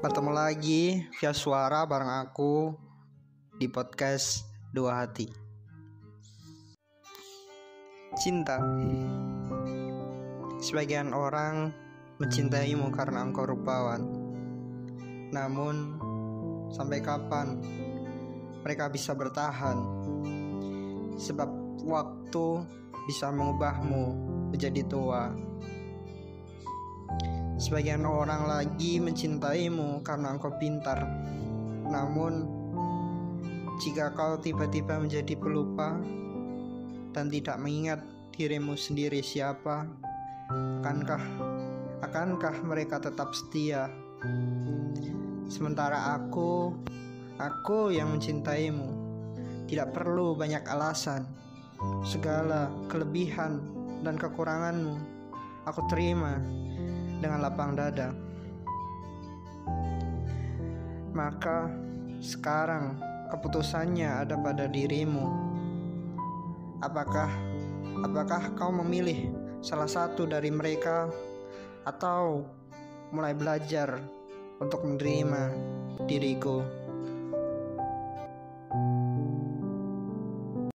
Bertemu lagi via suara bareng aku di podcast Dua Hati. Cinta. Sebagian orang mencintaimu karena engkau rupawan. Namun, sampai kapan mereka bisa bertahan? Sebab waktu bisa mengubahmu menjadi tua. Sebagian orang lagi mencintaimu karena engkau pintar. Namun, jika kau tiba-tiba menjadi pelupa dan tidak mengingat dirimu sendiri siapa, akankah akankah mereka tetap setia? Sementara aku, aku yang mencintaimu, tidak perlu banyak alasan. Segala kelebihan dan kekuranganmu aku terima dengan lapang dada. Maka sekarang keputusannya ada pada dirimu. Apakah apakah kau memilih salah satu dari mereka atau mulai belajar untuk menerima diriku?